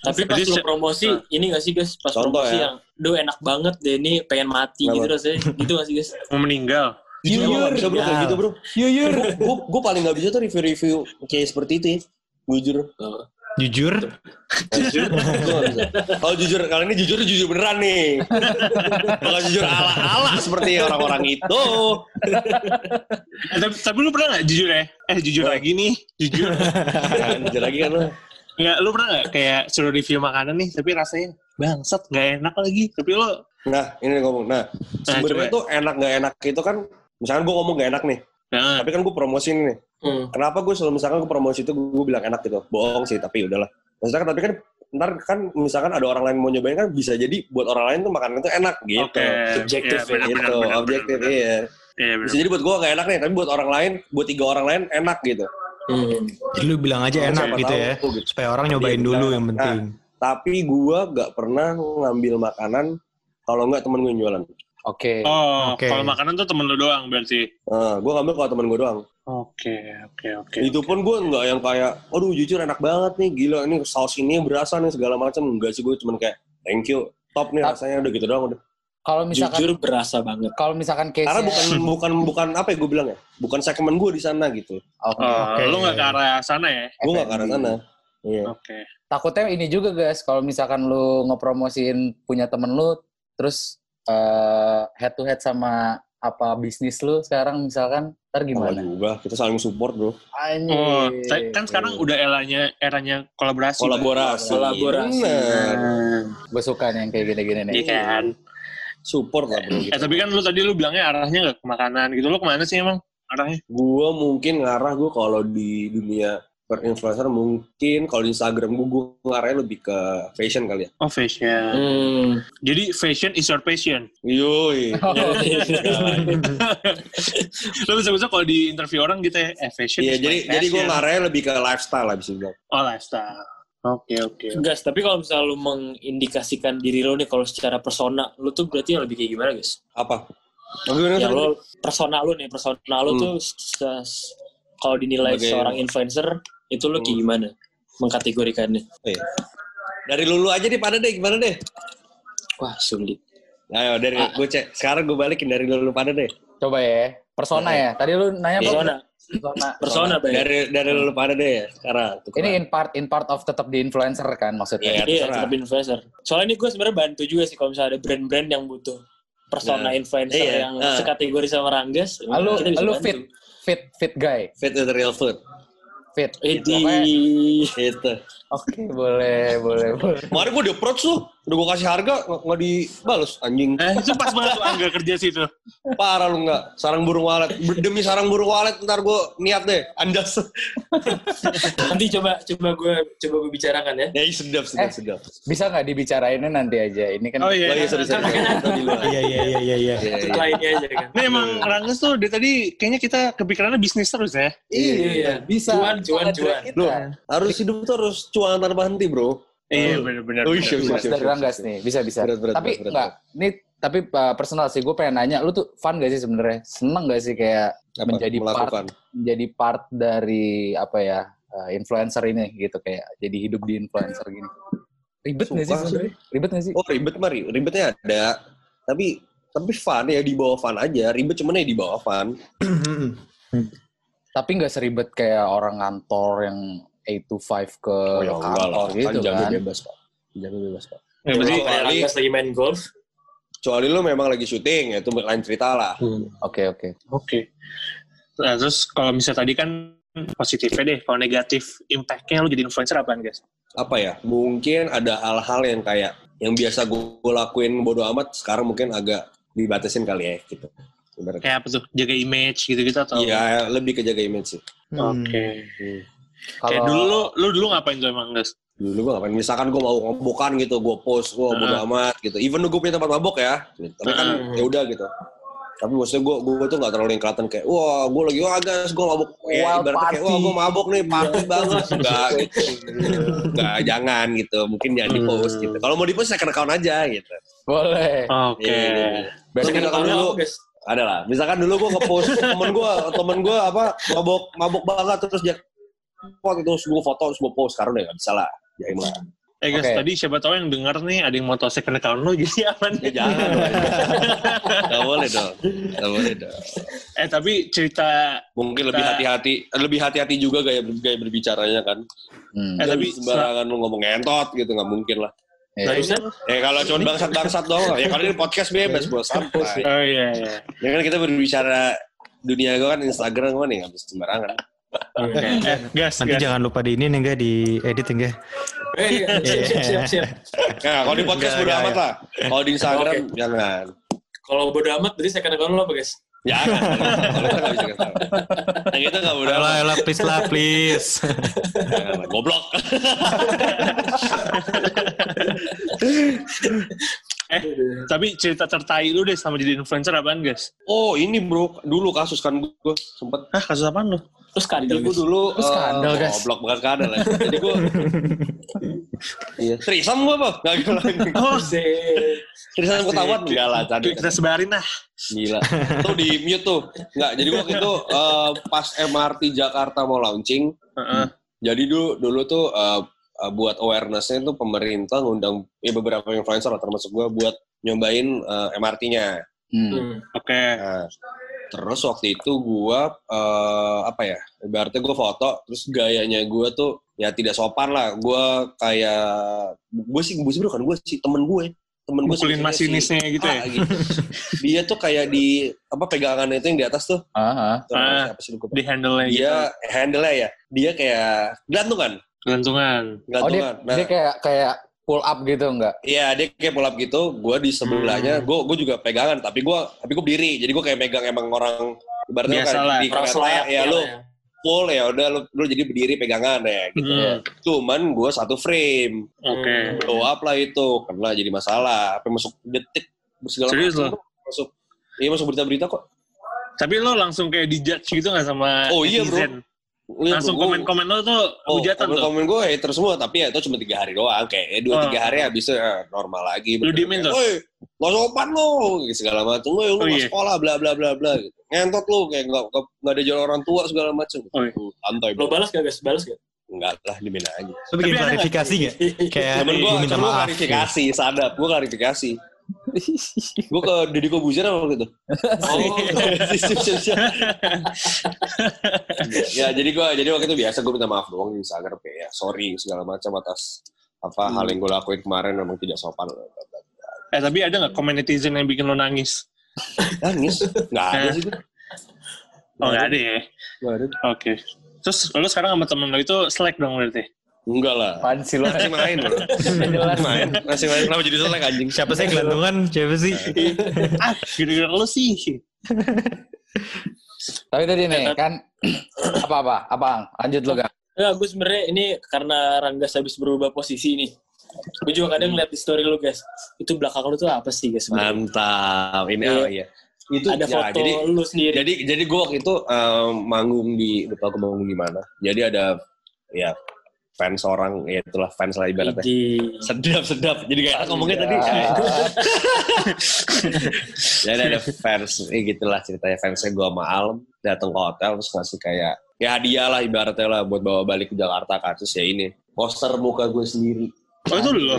Tapi pas Jadi lu promosi, Nah. ini gak sih guys? Pas Contoh promosi ya. yang, duh enak banget deh ini pengen mati Kenapa? gitu rasanya. Gitu gak sih guys? Mau meninggal. Jujur gak bisa bro kayak Ya. gitu bro Yuyur. gue gue paling gak bisa tuh review-review kayak seperti itu ya jujur Jujur. jujur [LAUGHS] kalau jujur kali ini jujur jujur beneran nih kalau jujur ala-ala seperti orang-orang itu Eh, tapi, tapi lu pernah nggak jujur ya? Eh jujur lagi nih, jujur. Jujur lagi kan lo Nggak, lu pernah nggak kayak suruh review makanan nih, tapi rasanya bangsat, nggak enak lagi. Tapi lu, nah ini ngomong nah sebenarnya coba. tuh enak gak enak itu kan misalkan gue ngomong gak enak nih nah, tapi kan gue promosiin nih Hmm. kenapa gue selalu misalkan gue promosi itu gue bilang enak gitu bohong sih tapi udahlah maksudnya kan tapi kan ntar kan misalkan ada orang lain mau nyobain kan bisa jadi buat orang lain tuh makanan itu enak gitu oke. Subjektif ya, gitu objektif iya. Iya, benar. bisa jadi buat gue gak enak nih tapi buat orang lain buat tiga orang lain enak gitu Hmm. Jadi lu bilang aja enak Siapa gitu tahu, ya. gitu. Supaya orang nyobain Iya, dulu yang penting. tapi gue gak pernah ngambil makanan kalau nggak temen gue yang jualan Oke. Oh, Oke. kalau makanan tuh temen lu doang berarti. Nah, gue ngambil kalau temen gue doang Oke, oke, oke. itu pun gue nggak yang kayak aduh jujur enak banget nih gila ini saus ini berasa nih segala macam enggak sih gue cuman kayak thank you top nih rasanya udah gitu doang udah Kalau misalkan Jujur berasa banget. kalau misalkan case karena bukan bukan bukan apa ya gue bilang ya bukan segmen gue di sana gitu Oke. Oh, Oke. lu nggak ke arah sana ya? gue nggak ke arah sana iya Oke. Takutnya ini juga guys, kalau misalkan lu ngepromosiin punya temen lu, terus eh, head to head sama apa bisnis lu sekarang misalkan, ntar Gimana? gimana? juga kita saling support bro Anjir. Oh, kan sekarang udah eranya eranya kolaborasi. kolaborasi Kolaborasi. Bener. Gue suka nih yang kayak gini-gini nih. Iya kan? support lah bro Eh tapi kan lu tadi lu bilangnya arahnya ke makanan gitu. Lu ke mana sih emang arahnya? gue mungkin ngarah gue kalau di dunia per influencer mungkin kalau di Instagram gue gue ngarahnya lebih ke fashion kali ya Oh fashion. Hmm. Jadi fashion is your passion. yoi [LAUGHS] [LAUGHS] lu bisa bisa kalau di interview orang gitu ya, eh fashion iya jadi jadi gue ngarahnya lebih ke lifestyle lah bisa bilang Oh lifestyle. Oke oke. Guys, tapi kalau misalnya lu mengindikasikan diri lu nih kalau secara persona, lu tuh berarti yang lebih kayak gimana guys? apa Oh, gimana, Ya lu persona lu nih, persona lu Hmm. tuh kalau dinilai Sebagai- seorang influencer, itu lu kayak Hmm. gimana? Mengkategorikannya. Iya. Dari lulu aja deh pada deh gimana deh? Wah, sulit. Ayo dari Ah. gue cek. Sekarang gue balikin dari lulu pada deh. Coba ya. Persona ya. Tadi lu nanya? Persona. Persona. Persona, Bay. Dari dari lu pada deh ya sekarang. Ini in part in part of tetap di influencer kan maksudnya. Iya, Iya, tetap influencer. Soalnya ini gue sebenarnya bantu juga sih kalau misalnya ada brand-brand yang butuh persona Nah, influencer iya. yang Nah. sekategori sama Ranggas. Ah, lu fit fit fit guy. Fit with the real food. Fit. Idi. Oke, boleh, boleh, boleh. Kemarin gue di approach tuh, udah gue kasih harga, nggak dibales, anjing. Eh, itu pas banget tuh Angga kerja situ. Parah lu nggak? Sarang burung walet. Demi sarang burung walet, ntar gue niat deh, anjas. Nanti coba coba gue coba gue bicarakan ya. ya iya, sedap, sedap, Eh. sedap. Bisa nggak dibicarainnya nanti aja? Ini kan Oh iya. Oh iya, sorry, sorry. Tadi lu. Iya iya iya iya iya. Iya, iya. Setelah ini aja kan. Ini emang Ranggas tuh dari tadi kayaknya kita kepikirannya bisnis terus ya. Iya, bisa. Cuan, cuan, Sangat cuan. kita. Lu harus hidup tuh harus cuan tanpa henti, bro. Iya benar-benar. Oh, iya, Mas dari Ranggas nih, bisa bisa. Berat, berat, tapi berat, ini tapi uh, personal sih, gue pengen nanya, lu tuh fun gak sih sebenarnya? Seneng gak sih kayak Apa, menjadi part melakukan. menjadi part dari apa ya uh, influencer ini gitu kayak jadi hidup di influencer gini. Ribet nggak sih Sumpah. sebenarnya? Ribet nggak sih? Oh ribet mah ri- ribetnya ada, tapi tapi fun ya di bawah fun aja. Ribet cuman ya di bawah fun. [CLEARS THROAT] Tapi nggak seribet kayak orang kantor yang 8 to 5 ke kantor gitu kan jamnya kan. bebas pak. Jamnya bebas pak. Ya, berarti Ranggas lagi main golf. Kecuali lu memang lagi syuting, ya itu lain cerita lah. Oke oke. Oke. Nah, terus kalau misalnya tadi kan positifnya deh, kalau negatif impact-nya lu jadi influencer apaan guys? Apa ya? Mungkin ada hal-hal yang kayak yang biasa gue lakuin bodo amat, sekarang mungkin agak dibatasin kali ya gitu. Ibaratnya. Kayak apa tuh? Jaga image gitu-gitu atau? Iya, lebih ke jaga image sih. Oke. Kayak Kalau dulu lu, lu dulu ngapain tuh emang guys? Dulu gue ngapain, misalkan gue mau ngobokan gitu, gue post, gue bodo Heeh. amat gitu. Even gue punya tempat mabok ya, tapi kan Heeh. ya udah gitu. Tapi maksudnya gue gue tuh gak terlalu yang kelihatan kayak, wah gue lagi, wah guys, gue mabok. Ya, Wild ibaratnya kayak, wah gue mabok nih, party banget. [LAUGHS] Enggak gitu. Enggak, jangan gitu. Mungkin jangan di post gitu. Kalau mau di post, second account aja gitu. boleh. Oke. Iya, iya. Berarti Second account Kalau dulu, ada lah. Misalkan dulu gue nge-post temen gue, temen gue apa, mabok, mabok banget terus dia foto terus gue foto terus gue post. Sekarang udah gak bisa lah. Jaim lah. Eh guys, Oke. tadi siapa tahu yang denger nih ada yang mau tahu second account lu jadi [LAUGHS] apa nih? Ya jangan. [LAUGHS] Gak boleh dong. Gak boleh dong. Eh tapi cerita Mungkin lebih hati-hati, lebih hati-hati juga gaya, gaya berbicaranya kan. Hmm. Eh, Jangan tapi sembarangan lu ngomong ngentot gitu, nggak mungkin lah. Iya. Barusan Ya kalau cuma bangsat-bangsat doang, ya kalau ini podcast bebas bos santai. [LAUGHS] Oh iya iya. Ya kan kita berbicara dunia gue kan Instagram gue nih nggak bisa sembarangan. Oke. Eh, gas, Nanti gas. jangan lupa di ini nih enggak di edit enggak. Eh, [LAUGHS] iya, siap, siap, siap, siap. Nah, kalau di podcast bodo amat lah. Kalau di Instagram jangan. Kalau bodo amat, berarti second account lo apa, guys? Jangan. Kalau itu nggak bisa kita tahu. Yang itu nggak bodo Alah, amat. alah, please lah, please. Goblok. [LAUGHS] Eh, tapi cerita tertai lu deh sama jadi influencer apaan guys? Oh ini bro, dulu kasus kan gue sempet Hah, kasus apaan lu? Terus Jadi skandal, gue guys. dulu Terus skandal, eh, guys. Goblok bukan skandal lah. Jadi gue Iya. Trisam gue apa? Gak gila. Oh. [LAUGHS] Trisam ketahuan enggak lah tadi. kita sebarin lah. Gila. Tuh di mute tuh. Enggak, jadi waktu itu eh, pas MRT Jakarta mau launching, Heeh. jadi dulu dulu tuh eh, eh, buat awareness-nya tuh pemerintah ngundang ya beberapa influencer lah termasuk gue buat nyobain eh, MRT-nya. Hmm. Hmm. Oke. Nah, terus waktu itu gua eh, apa ya? Ibaratnya gua foto, terus gayanya gua tuh ya tidak sopan lah. Gua kayak gue sih gue sih bukan gue sih temen gue, temen gue Mukulin masinisnya gitu ya? Dia tuh kayak di apa pegangannya itu yang di atas tuh. Ah, ah. Namanya Ah, siapa sih lupa. Di handle-nya gitu. Dia handle-nya ya. Dia kayak gantungan, Gelantungan. Oh dia, gantungan. nah, dia kayak kayak pull up gitu enggak? Iya dia kayak pull up gitu, gue di sebelahnya, Hmm. gue gue juga pegangan, tapi gue tapi gue berdiri, jadi gue kayak megang emang orang ibaratnya kayak lah, di kereta, selayak. ya lu full ya udah lu, lu jadi berdiri pegangan ya gitu. Hmm. Cuman gue satu frame, Oke. blow up lah itu, kena jadi masalah, apa masuk detik segala Serius macam masuk, iya masuk berita-berita kok. Tapi lo langsung kayak dijudge gitu gak sama Oh, iya, bro. Iya, Langsung komen-komen lo tuh Oh, hujatan tuh. komen gue hater semua, tapi ya itu cuma tiga hari doang, kayak dua Oh. tiga hari habis itu ya, normal lagi. Lu diemin tuh? Woi, nggak sopan lo, segala macam. Woi, lu Oh, iya. sekolah, bla bla bla bla. Gitu. Ngentot lu, kayak nggak nggak ada jalan orang tua segala macam. Oh, iya. Santai, Lo balas gak, guys? Balas gak? Enggak lah, diemin aja. Lu bikin klarifikasi nggak? Kayak gue gue minta maaf. klarifikasi, sadap, gue klarifikasi. [LAUGHS] Gue ke Deddy Kobuzer apa waktu itu? Oh, siap, siap, siap. ya jadi gue jadi waktu itu biasa gue minta maaf doang di Instagram kayak ya sorry segala macam atas apa hal yang gue lakuin kemarin memang tidak sopan. Eh tapi ada nggak komen netizen yang bikin lo nangis? Nangis? Nggak ada sih gue. Oh nggak ada ya? Nggak ada. Oke. Terus lo sekarang sama temen lo itu slack dong berarti? Enggak lah. Apaan sih lo? Masih main. Masih main. Masih main. Kenapa jadi selek anjing? Siapa sih gelantungan? Siapa sih? [LAUGHS] ah, gara-gara lo sih. Tapi tadi nih kan apa-apa? [CLEARS THROAT] Apa? Lanjut lo gak? Enggak, gue sebenarnya ini karena Ranggas habis berubah posisi nih. Gue juga kadang ngeliat di story lu guys. Itu belakang lu tuh apa sih guys? Mantap. Ini Iya. oh iya. Itu Ada ya, foto jadi lu sendiri. jadi jadi gue waktu itu um, manggung di lupa gue manggung di mana. Jadi ada ya fans orang ya itulah fans lah ibaratnya. Sedap sedap. Jadi kayak ngomongnya tadi. [LAUGHS] Jadi ada fans, eh gitulah ceritanya fansnya gue sama Alm datang ke hotel terus ngasih kayak ya hadiah lah ibaratnya lah buat bawa balik ke Jakarta kan terus ya ini poster muka gue sendiri. Oh itu gue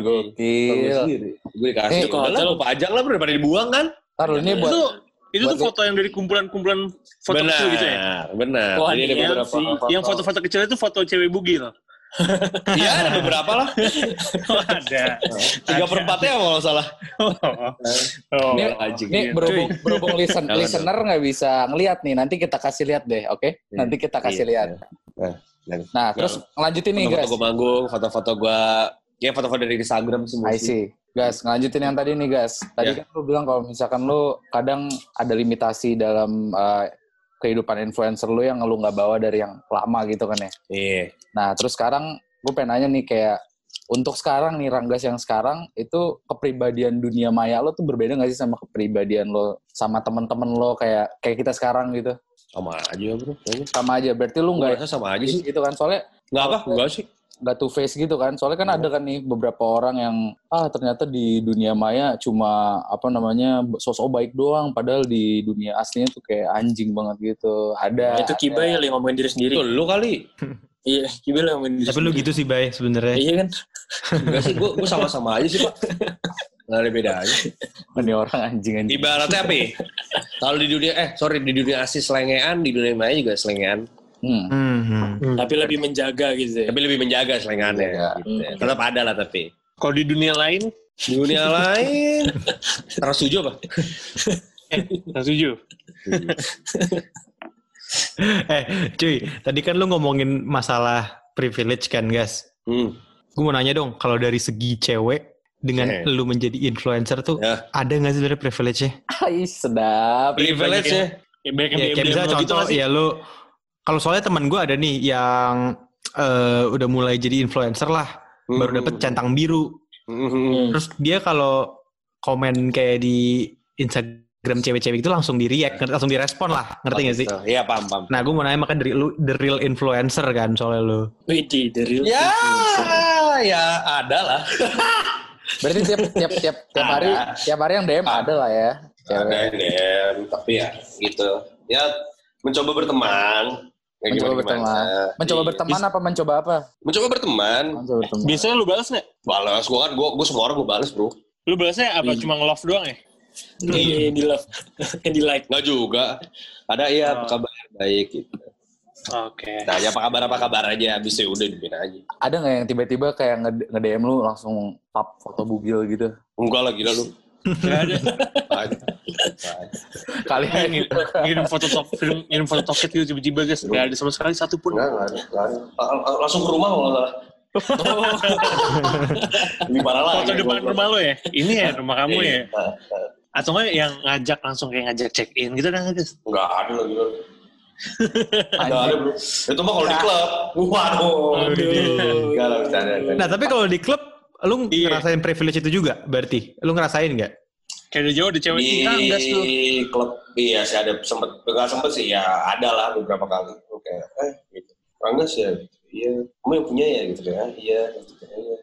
gokil. sendiri. Gue dikasih. Eh, hotel- gue pajang lah bro, daripada dibuang kan. Ntar lu ini buat Itu itu tuh buat- foto yang dari kumpulan-kumpulan foto benar, kecil gitu ya? benar. Wah, Jadi ada iya beberapa sih. foto. Yang foto-foto kecil itu foto cewek bugil. [LAUGHS] Iya ada beberapa lah. Oh, [LAUGHS] ada. Tiga per empatnya kalau nggak salah. [LAUGHS] Oh. Oh. Ini, anjing. ini berhubung, berhubung listen, listener nggak bisa ngeliat nih. Nanti kita kasih lihat deh, oke? Iya. Nanti kita kasih Iya, lihat. Nah, Nah, terus ngelanjutin nih, foto guys. gue manggung, foto-foto gue, ya foto-foto dari Instagram sih I see. Gas, ngelanjutin yang tadi nih, guys. Tadi Ya. kan lu bilang kalau misalkan lu kadang ada limitasi dalam uh, kehidupan influencer lu yang lu nggak bawa dari yang lama gitu kan ya. Iya. Nah, terus sekarang gue pengen nanya nih kayak untuk sekarang nih Ranggas yang sekarang itu kepribadian dunia maya lo tuh berbeda gak sih sama kepribadian lo sama temen-temen lo kayak kayak kita sekarang gitu? Sama aja bro. kayaknya. Sama aja. Berarti lu nggak sama aja sih. gitu kan? Soalnya Nggak apa? Enggak sih. Nggak two face gitu kan soalnya kan ada kan nih beberapa orang yang ah ternyata di dunia maya cuma apa namanya sosok baik doang padahal di dunia aslinya tuh kayak anjing banget gitu ada Nah, itu Kiba ya yang ngomongin diri sendiri. Itu lu kali. [LAUGHS] Iya, Kiba yang ngomongin diri Tapi lu gitu sih, Bay, sebenarnya. Iya kan? [LAUGHS] Enggak sih, gue gue sama-sama aja sih pak. Nggak ada bedanya. [LAUGHS] ini orang anjing anjing Ibaratnya apa ya? Kalau di dunia, eh sorry, di dunia asli selengean, di dunia maya juga selengean. Hmm. Hmm. Tapi lebih menjaga gitu ya. Tapi lebih menjaga selengeannya. Iya. Gitu. ya. Tetap ada lah tapi. Kalau di dunia lain, Di dunia lain, [LAUGHS] terus setuju apa? nggak setuju. [LAUGHS] Eh, cuy, tadi kan lu ngomongin masalah privilege kan, guys. Hmm. Gue mau nanya dong, kalau dari segi cewek dengan Eh. lu menjadi influencer tuh Ya. ada nggak sih sebenarnya privilege-nya? Ih, sedap Privilege ya. Ya, Ya, misalnya gitu contoh sih? ya lu kalau soalnya teman gue ada nih yang eh, udah mulai jadi influencer lah, baru dapet centang biru. Hmm. Terus dia kalau komen kayak di Instagram cewek-cewek itu langsung di react, langsung direspon lah, ngerti gak sih? Iya paham paham. Nah, gue mau nanya makanya dari lu the real influencer kan soalnya lu. Widi, the real Ya, influencer. ya ada lah. [LAUGHS] berarti tiap tiap tiap tiap hari tiap hari yang DM ada lah ya Ada cewek yang DM, tapi ya gitu. Ya mencoba berteman. Ya, mencoba gimana-gimana. berteman mencoba Iya. berteman apa mencoba apa Mencoba berteman. mencoba berteman Biasanya lu balas nggak? Balas, gue kan, gue gue semua orang gue balas bro. Lu balasnya apa? Cuma nge-love doang ya? Iya, yang di love, yang [LAUGHS] di like. Nggak juga. Ada iya apa Oh. kabar baik gitu. Oke. Nah ya apa kabar apa kabar aja. Habis itu udah dibikin aja. ada nggak yang tiba-tiba kayak nge- nge-DM lu langsung pap foto bugil gitu Enggak lah gila lu. Gak ada. [LAUGHS] Kalian Ngirim, ngirim foto top, ngirim, ngirim foto toket gitu tiba-tiba guys. Gak ada sama sekali satu pun. Enggak ada. Langsung ke rumah kalau nggak salah. [LAUGHS] Lebih parah lagi. Foto depan rumah lo ya? Ini ya rumah kamu ya? Nah, Atau nggak yang ngajak langsung kayak ngajak check in gitu dah guys? Enggak ada lah gila. [LAUGHS] Enggak ada bro. Itu mah kalau di klub. Waduh. Enggak lah, bercanda. bercanda. Nah, tapi kalau di klub lu Iya. ngerasain privilege itu juga berarti? Lu ngerasain nggak? Kayak udah jauh ada cewek di kita gas tuh. klub iya sih ada sempet nggak sempet sih ya ada lah beberapa kali oke eh gitu Ranggas ya gitu. iya kamu yang punya ya gitu ya iya gitu ya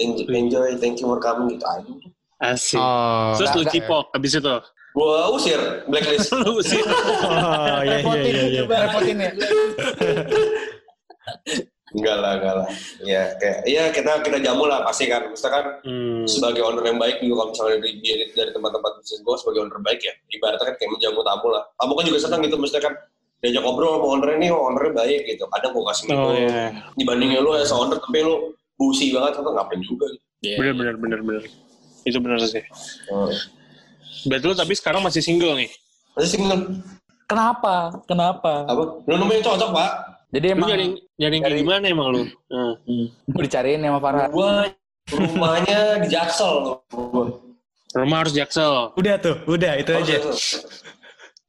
enjoy, enjoy thank you for coming gitu aja Asik. Oh, Terus lu cipok habis itu. gua usir blacklist [LAUGHS] Lu sih. oh iya iya repotin iya. iya. repotin ya [LAUGHS] Enggak lah, enggak lah. Ya, kayak, iya kita kita jamu lah pasti kan. Maksudnya kan Hmm. sebagai owner yang baik juga kalau misalnya dari, dari, dari tempat-tempat bisnis gue sebagai owner baik ya ibaratnya kan kayak menjamu tamu lah tamu kan juga senang gitu maksudnya kan diajak ngobrol sama owner ini oh ownernya baik gitu kadang gue kasih gitu Oh iya. dibandingin lu as owner tapi lu busi banget kan ngapain juga gitu. Iya. Bener bener bener bener. Itu bener sih. Hmm. Berarti lu tapi sekarang masih single nih. Masih single Kenapa? Kenapa? apa lu nemuin cocok pak Jadi Lu emang nyari nyari kayak Dari- gimana emang lu? Hmm. mau dicariin sama Farhan. gue rumahnya di Jaksel gua. Rumah harus jaksel. Udah tuh, udah itu aja.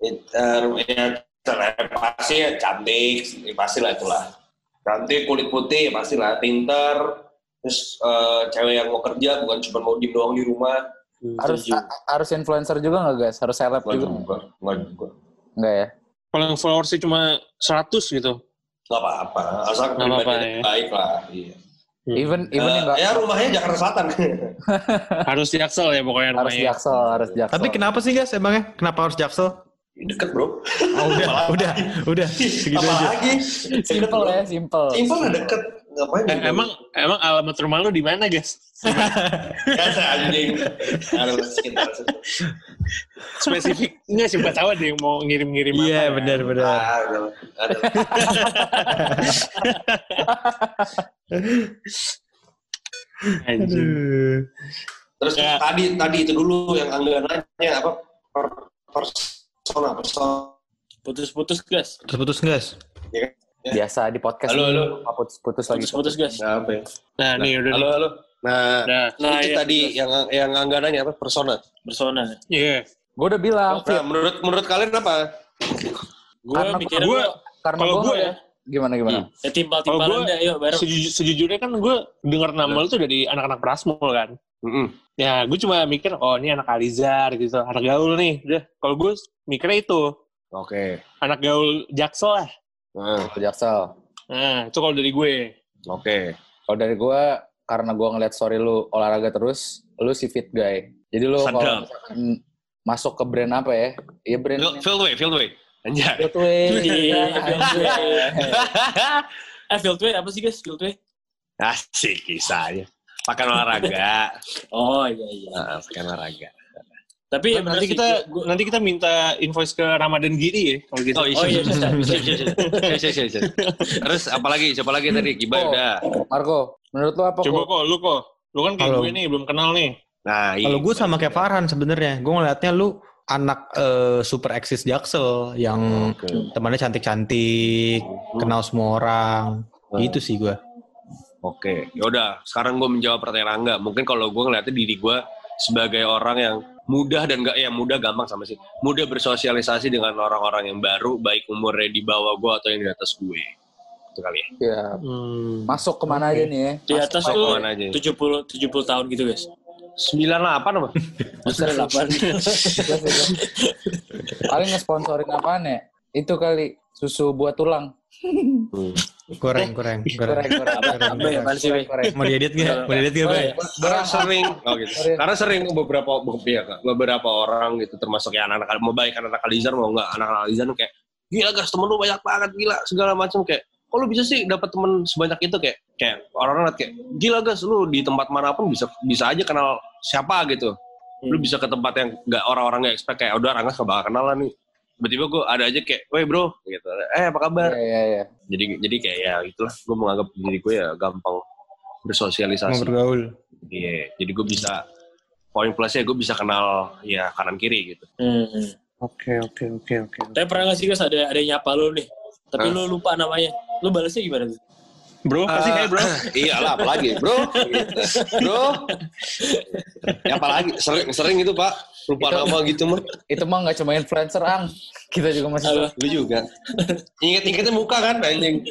It- eh, rumahnya pasti ya cantik ya pasti lah itulah cantik kulit putih ya pasti lah pintar terus eh, cewek yang mau kerja bukan cuma mau diem doang di rumah Harus a- harus influencer juga nggak guys? Harus seleb juga? juga nggak juga Enggak ya? Kalau yang followersnya cuma 100 gitu. Nggak apa-apa asal Nggak apa-apa, pribadi ya. baik lah iya. Hmm. Even even Eh, yang nggak ya rumahnya Jakarta Selatan [LAUGHS] Harus jaksel ya pokoknya harus rumahnya. jaksel, harus jaksel. Tapi kenapa sih guys emangnya? Kenapa harus jaksel? deket bro Oh, udah, [LAUGHS] udah, udah. Segitu aja. apalagi simple ya, simple. Simpel lah deket ngapain Eh, emang emang alamat rumah lu di mana, guys? kan anjing sekitar. Spesifik. Enggak siapa tahu ada yang mau ngirim-ngirim apa. Iya, ya. benar, benar. Ah. Ada. Anjing. Terus Ya. tadi tadi itu dulu yang angga nanya apa per, persona persona Putus-putus gas. Terus putus guys. Biasa di podcast. Halo, ini, halo. apa putus-putus lagi. Putus-putus gas. Nah, apa ya? Nah, nih udah. Halo halo. Nah, Nah, Nah, itu iya, tadi terus. yang yang angga nanya apa persona. Persona. iya. Gue udah bilang, Fit. Nah, menurut menurut kalian apa? Gue mikirnya gua- gua, Karena Kalau gue gue ya. Gimana gimana? Hmm. ya timpal-timpalan deh, ayo bareng. Sejuj- sejujurnya kan gue denger nama lu tuh dari anak-anak Prasmul kan. Mm-mm. Ya, gue cuma mikir, oh ini anak Alizar gitu, anak gaul nih. Udah, kalau gue mikirnya itu, Oke. anak gaul Jaksel lah. Nah, Jaksel. Nah, itu kalau dari gue. Oke. Kalau dari gue, karena gue ngeliat story lu olahraga terus, lu si fit guy. Jadi lu kalau masuk ke brand apa ya? Iya brand Fieldway, Fieldway. Anjay. Fieldway. Iya, [LAUGHS] Fieldway. eh, Fieldway apa sih guys? Fieldway? Asik kisahnya. Pakai olahraga. [LAUGHS] Oh iya iya. Nah, pakai olahraga. Tapi ya bener nanti sih, kita gua- nanti kita minta invoice ke Ramadan Giri ya kalau gitu. Oh, Oh iya bisa bisa. bisa. Iya, iya, iya. Terus apalagi? Siapa lagi tadi? Giba Oh. udah. Marco, menurut lu apa Coba kok? lu kok. Lu kan kayak Kalau- gue nih, belum kenal nih. Nah, Kalau iya. gue sama kayak Farhan sebenarnya, gue ngeliatnya lu anak eh, super eksis Jaksel yang Oke. temannya cantik-cantik, kenal semua orang. Itu sih gue. Oke, yaudah. Sekarang gue menjawab pertanyaan Angga. Mungkin kalau gue ngeliatnya diri gue sebagai orang yang mudah dan gak ya mudah gampang sama sih. Mudah bersosialisasi dengan orang-orang yang baru, baik umurnya di bawah gue atau yang di atas gue. Itu kali ya. Ya, Hmm. masuk ke mana aja nih ya? Di atas Masuk tuh ke mana aja? 70 70 tahun gitu guys. 98 apa? [LAUGHS] Maksudnya 8. Paling nge-sponsorin apaan ya? Itu kali, susu buat tulang. Goreng, goreng, goreng. Goreng, goreng. Goreng, goreng. Mau diedit gak? Mau diedit gak, Bay? Karena sering, oh gitu. Karena sering beberapa ya, beberapa orang gitu termasuk ya anak-anak mau baik anak Alizar mau nggak anak Alizar kayak gila gas temen lu banyak banget gila segala macam kayak kok lu bisa sih dapat temen sebanyak itu kayak kayak orang-orang kayak gila gas lu di tempat mana pun bisa bisa aja kenal siapa gitu lu bisa ke tempat yang nggak orang-orang nggak expect kayak udah Rangga gak bakal kenal lah nih tiba-tiba gue ada aja kayak weh bro gitu eh apa kabar Iya, iya, iya. jadi jadi kayak ya itulah gue menganggap diri gue ya gampang Mau bersosialisasi bergaul. Iya, jadi gue bisa poin plusnya gue bisa kenal ya kanan kiri gitu. Hmm. Oke, oke, oke, oke. Tapi pernah gak sih guys ada ada yang nyapa lu nih? Tapi Hah? lu lupa namanya. Lu balasnya gimana tuh? Bro, pasti Ah, kayak bro. [LAUGHS] iyalah, apalagi bro, gitu. [LAUGHS] bro. Ya, apalagi sering sering itu pak lupa Itu- nama gitu mah. Itu mah nggak cuma influencer, Ang. Kita juga masih Halo. Lu juga. Ingat-ingatnya muka kan anjing.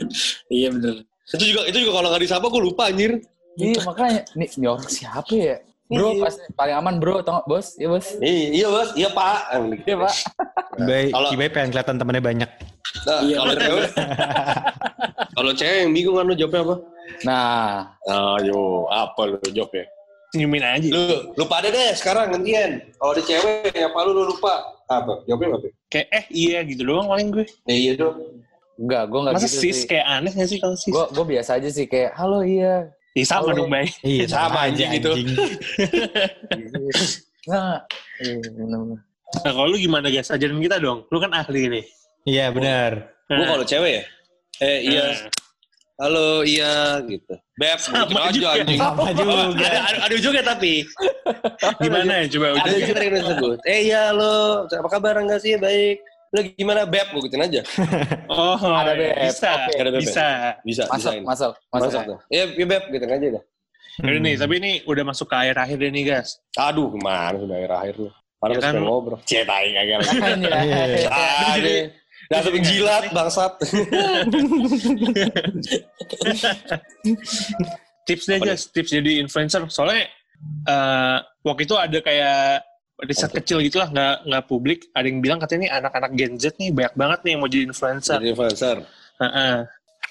Iya bener. Itu juga itu juga kalau nggak disapa gue lupa anjir. Iya, makanya. Nih, ini orang siapa ya? Bro, Iya. pasti paling aman bro, tau bos? Iya, bos. Iya, iya bos, iya pak. Iya, Pak. Bay, Kalau- Kibai pengen kelihatan temennya banyak. Nah, Iya, kalau cewek, [LAUGHS] kalau cewek yang bingung kan lu jawabnya apa? Nah, Ayo, apa lu jawabnya? Senyumin aja. Lu lupa ada deh sekarang gantian. Kalau ada cewek yang apa lu, lu lupa? Apa? Jawabnya apa? Kayak eh iya gitu doang paling gue. Ya iya dong. Enggak, gue nggak Masa gitu sis sih. kayak aneh gak sih kalau sis? Gue gue biasa aja sih kayak halo iya. Ih, sama Halo. dong, Bay. Iya, [LAUGHS] Sama aja anjing gitu. Nah, iya. Nah, kalau lu gimana guys? Ajarin kita dong. Lu kan ahli nih. Iya, benar. Gue kalau cewek ya, eh iya, Nah. Halo iya gitu. Beb, Sama gitu aja juga. anjing. Sama [LAUGHS] juga. Ada, ada, ada ujungnya tapi. Gimana ya coba Ada ujungnya? ujungnya tadi kita sebut. Eh iya lo, apa kabar enggak sih? Baik. Lo gimana Beb? Gue gituin aja. [LAUGHS] Oh, Ada, Beb. bisa. Oke. Ada Beb. Bisa. Bisa, Masuk, bisain. masuk, masuk. Masuk tuh. Iya, iya Beb, gituin aja dah. Udah nih, tapi ini udah masuk ke akhir-akhir deh nih, guys. Aduh, ke mana sudah akhir-akhir lu. Padahal Ya kan? sudah ngobrol. Cetai kagak lagi. Iya. [LAUGHS] Tadi. Dasar penjilat, bangsat. [LAUGHS] Tips deh, Apa guys. Tips jadi influencer. Soalnya eh, waktu itu ada kayak riset kecil gitu lah, nggak nggak publik. Ada yang bilang katanya nih anak-anak Gen Z nih banyak banget nih yang mau jadi influencer. Jadi influencer. Heeh.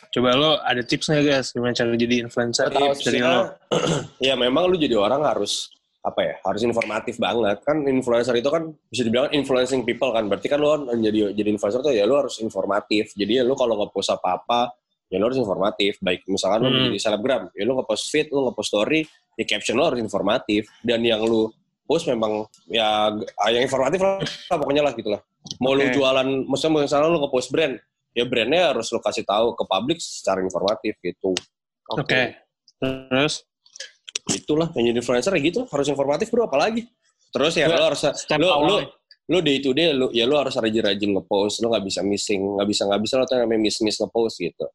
Coba lo ada tips nggak guys gimana cara jadi influencer? Tips dari lo. [CLEARS THROAT] ya memang lu jadi orang harus apa ya harus informatif banget. Kan influencer itu kan bisa dibilang influencing people kan. Berarti kan lu kan jadi jadi influencer tuh ya lu harus informatif. Jadi ya lu kalau nge-post apa apa ya lu harus informatif. Baik misalkan lu Hmm. jadi selebgram ya lu nge-post feed lu nge-post story ya caption lu harus informatif. Dan yang lu post memang ya yang informatif lah pokoknya lah gitu lah. Mau lu Oke. jualan misalnya misalnya lu nge-post brand ya brandnya harus lu kasih tahu ke publik secara informatif gitu. Oke. Terus itulah yang jadi influencer ya gitu. Harus informatif bro apalagi. Terus ya lo harus lo lo lo day to day lo ya lo harus rajin-rajin ngepost. Lo nggak bisa missing nggak bisa nggak bisa lo tuh namanya miss miss ngepost gitu.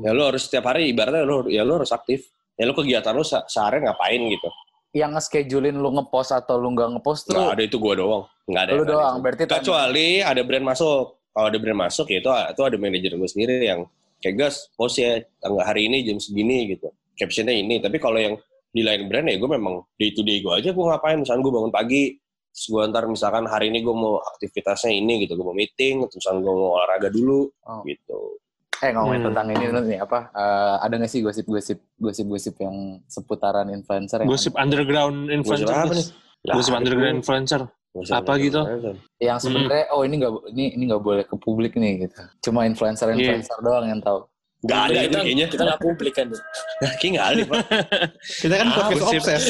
Ya lo harus setiap hari ibaratnya lo ya lo harus aktif. Ya lo kegiatan lo se sehari ngapain gitu. Yang nge-schedulein lu nge-post atau lu nggak nge-post tuh nggak ada itu gua doang. Nggak ada lu ada. doang. itu. Berarti kecuali ada brand masuk. Kalau ada brand masuk ya itu itu ada manajer gue sendiri yang kayak gas post ya tanggal hari ini jam segini gitu. Captionnya ini. Tapi kalau yang di lain brand ya gue memang day to day gue aja gue ngapain misalnya gue bangun pagi terus gue ntar misalkan hari ini gue mau aktivitasnya ini gitu gue mau meeting terus misalnya gue mau olahraga dulu Oh. gitu Eh ngomongin Hmm. tentang ini nih apa? eh, ada nggak sih gosip-gosip gosip-gosip yang seputaran influencer yang gosip underground influencer. Gosip apa nih? Lah, Gosip ada underground tuh. influencer. Gosip Apa gitu? influencer. yang sebenarnya oh ini nggak ini ini nggak boleh ke publik nih gitu. Cuma influencer-influencer doang yang tahu. Gak ada itu kayaknya kita nggak publik kan tuh. [LAUGHS] kayaknya gak ada pak [LAUGHS] Kita kan Ah, podcast obses.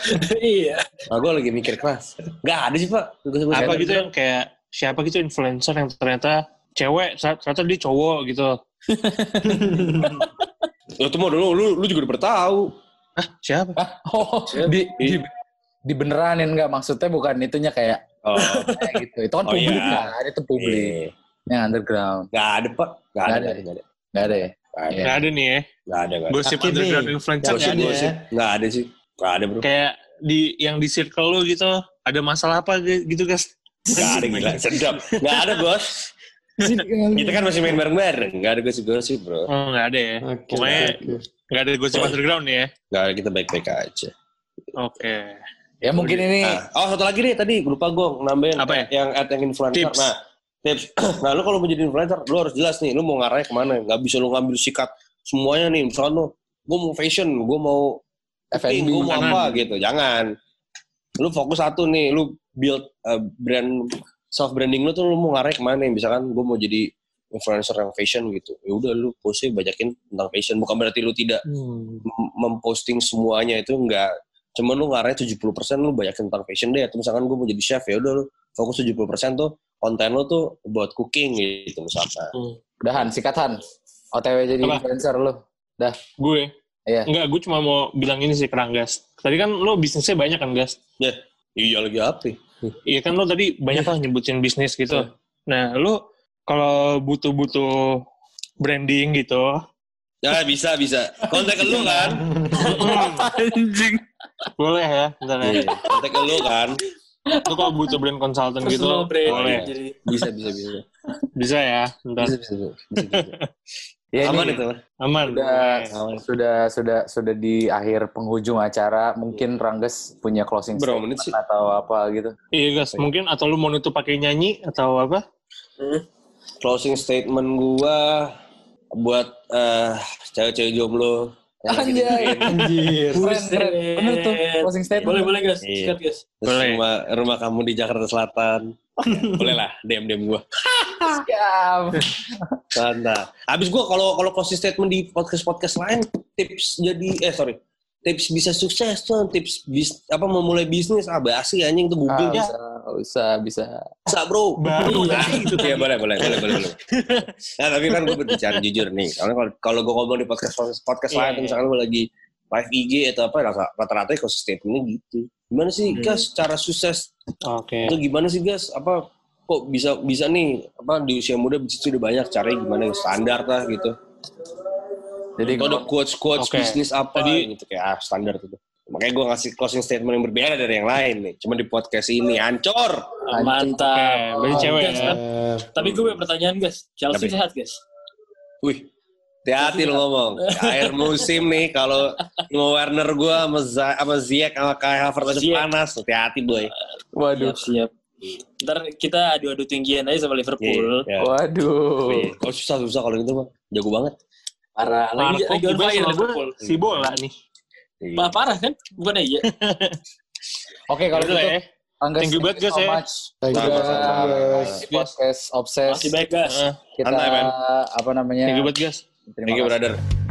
[LAUGHS] iya. nah, gue lagi mikir keras gak ada sih pak Gosip- Apa gitu yang kayak siapa gitu influencer yang ternyata cewek ternyata dia cowok gitu. Ya, itu mau dulu, lu, lu juga udah pernah tahu. Siapa? Oh, di, di dibeneranin nggak maksudnya bukan itunya kayak Oh, kayak gitu. Itu kan Oh, publik iya. kan, itu publik. iya. Yang underground. Gak ada, Pak. Gak gak ada. ada, gak ada. Nggak ada ya? Gak ada. Gak ada nih ya. gak ada. Gak ada. Gosip underground nih, influencer gak ada. ya. Gak ada sih. Gak ada, bro. Kayak di yang di circle lu gitu ada masalah apa gitu guys? Gak ada, gila. [LAUGHS] Sedap. Gak ada, bos. Kita kan masih main bareng-bareng. Gak ada gosip-gosip, bro. Oh nggak ada ya. Oke, Pokoknya oke. nggak ada gosip underground nih ya. Gak ada, kita baik-baik aja. Oke. Ya mungkin ini Nah, oh, satu lagi nih. Tadi lupa gue nambahin. Apa ya? Yang at yang influencer. Tips. Nah, tips. [CLEARS THROAT] nah, lu kalau mau jadi influencer, lu harus jelas nih. Lu mau ngarahnya ke mana. Gak bisa lu ngambil sikat semuanya nih. Misalnya lu, gue mau fashion, gue mau F&B. gue mau Jangan. apa gitu jangan lu fokus satu nih lu build uh, brand self branding lu tuh lu mau ngarah ke mana misalkan gue mau jadi influencer yang fashion gitu ya udah lu postnya banyakin tentang fashion bukan berarti lu tidak mem- memposting semuanya itu enggak cuman lu ngarahnya 70% lu banyakin tentang fashion deh atau misalkan gue mau jadi chef ya udah lu fokus 70% tuh konten lu tuh buat cooking gitu misalkan Udahan, sikatan. OTW jadi Apa? influencer lu. Gue. Iya. Enggak, gue cuma mau bilang ini sih kerang gas. Tadi kan lo bisnisnya banyak kan gas? iya lagi apa ya? Iya kan lo tadi banyak lah nyebutin bisnis gitu. Iya. Nah, lo kalau butuh-butuh branding gitu, ya bisa bisa kontak lu kan [LAUGHS] anjing. Boleh ya, bentar ya. Iya, kontak lu kan Lo kalau butuh brand consultant gitu, brand. boleh. Jadi bisa bisa bisa Bisa ya, bentar. bisa bisa, bisa, bisa. [LAUGHS] Ya, aman ini itu Aman. Udah, boleh. sudah sudah sudah di akhir penghujung acara. Mungkin Rangges punya closing Berapa statement menit sih? atau apa gitu. Iya gas, mungkin atau lu mau nutup pakai nyanyi atau apa? closing statement gua buat eh cewek-cewek jomblo Anjay. dengerin. Anjir. Keren, keren. Bener tuh, closing statement. Boleh, boleh guys. Iya. Sikat guys. Terus Boleh. rumah, rumah kamu di Jakarta Selatan. [LAUGHS] Boleh lah, DM-DM gue. [LAUGHS] Siap. Mantap. Habis gue kalau kalau closing statement di podcast-podcast lain, tips jadi, eh sorry, tips bisa sukses tuh, tips bis, apa memulai bisnis, ah basi anjing tuh Google Ah, ya. bisa, bisa, bisa. Bisa bro. Baru. Nah, itu ya boleh, boleh, boleh, boleh. boleh. [LAUGHS] Nah, tapi kan gue berbicara jujur nih. Karena kalau kalau gue ngomong di podcast podcast Iya, lain, iya. misalkan gue lagi live IG atau apa, rata- rata-rata ekosistemnya gitu. Gimana sih, Hmm. guys, cara sukses Oke. itu gimana sih, guys? Apa kok bisa bisa nih apa di usia muda bisnis udah banyak caranya gimana standar lah gitu. Jadi Atau ada quotes quotes Oke. bisnis apa Tadi- gitu kayak ah, standar itu. Makanya gue ngasih closing statement yang berbeda dari yang lain nih. Cuma di podcast ini ancur. Oke, Mantap. berarti cewek Guys, ya. Tapi gue punya pertanyaan guys. Chelsea Tapi- sehat guys. Wih, hati-hati lo ngomong. Akhir musim nih kalau mau Werner gue sama, Z sama Ziyech sama Kai Havertz panas. Hati-hati boy. Waduh. Siap, siap. Ntar kita adu-adu tinggian aja sama Liverpool. Iya. Waduh. Oh susah susah kalau gitu mah. Jago banget. Parah. Lagi, Marco lagi on juga fire Liverpool. si bola nih. Iya. Wah, parah kan? Bukan iya. [LAUGHS] Oke, kalau lah gitu, ya. Angga, Thank you banget, guys, so ya. much. Thank you, guys. podcast obses. Masih baik guys. Kita Santai, men. apa namanya? Thank you banget guys. Terima Thank you kasih. brother.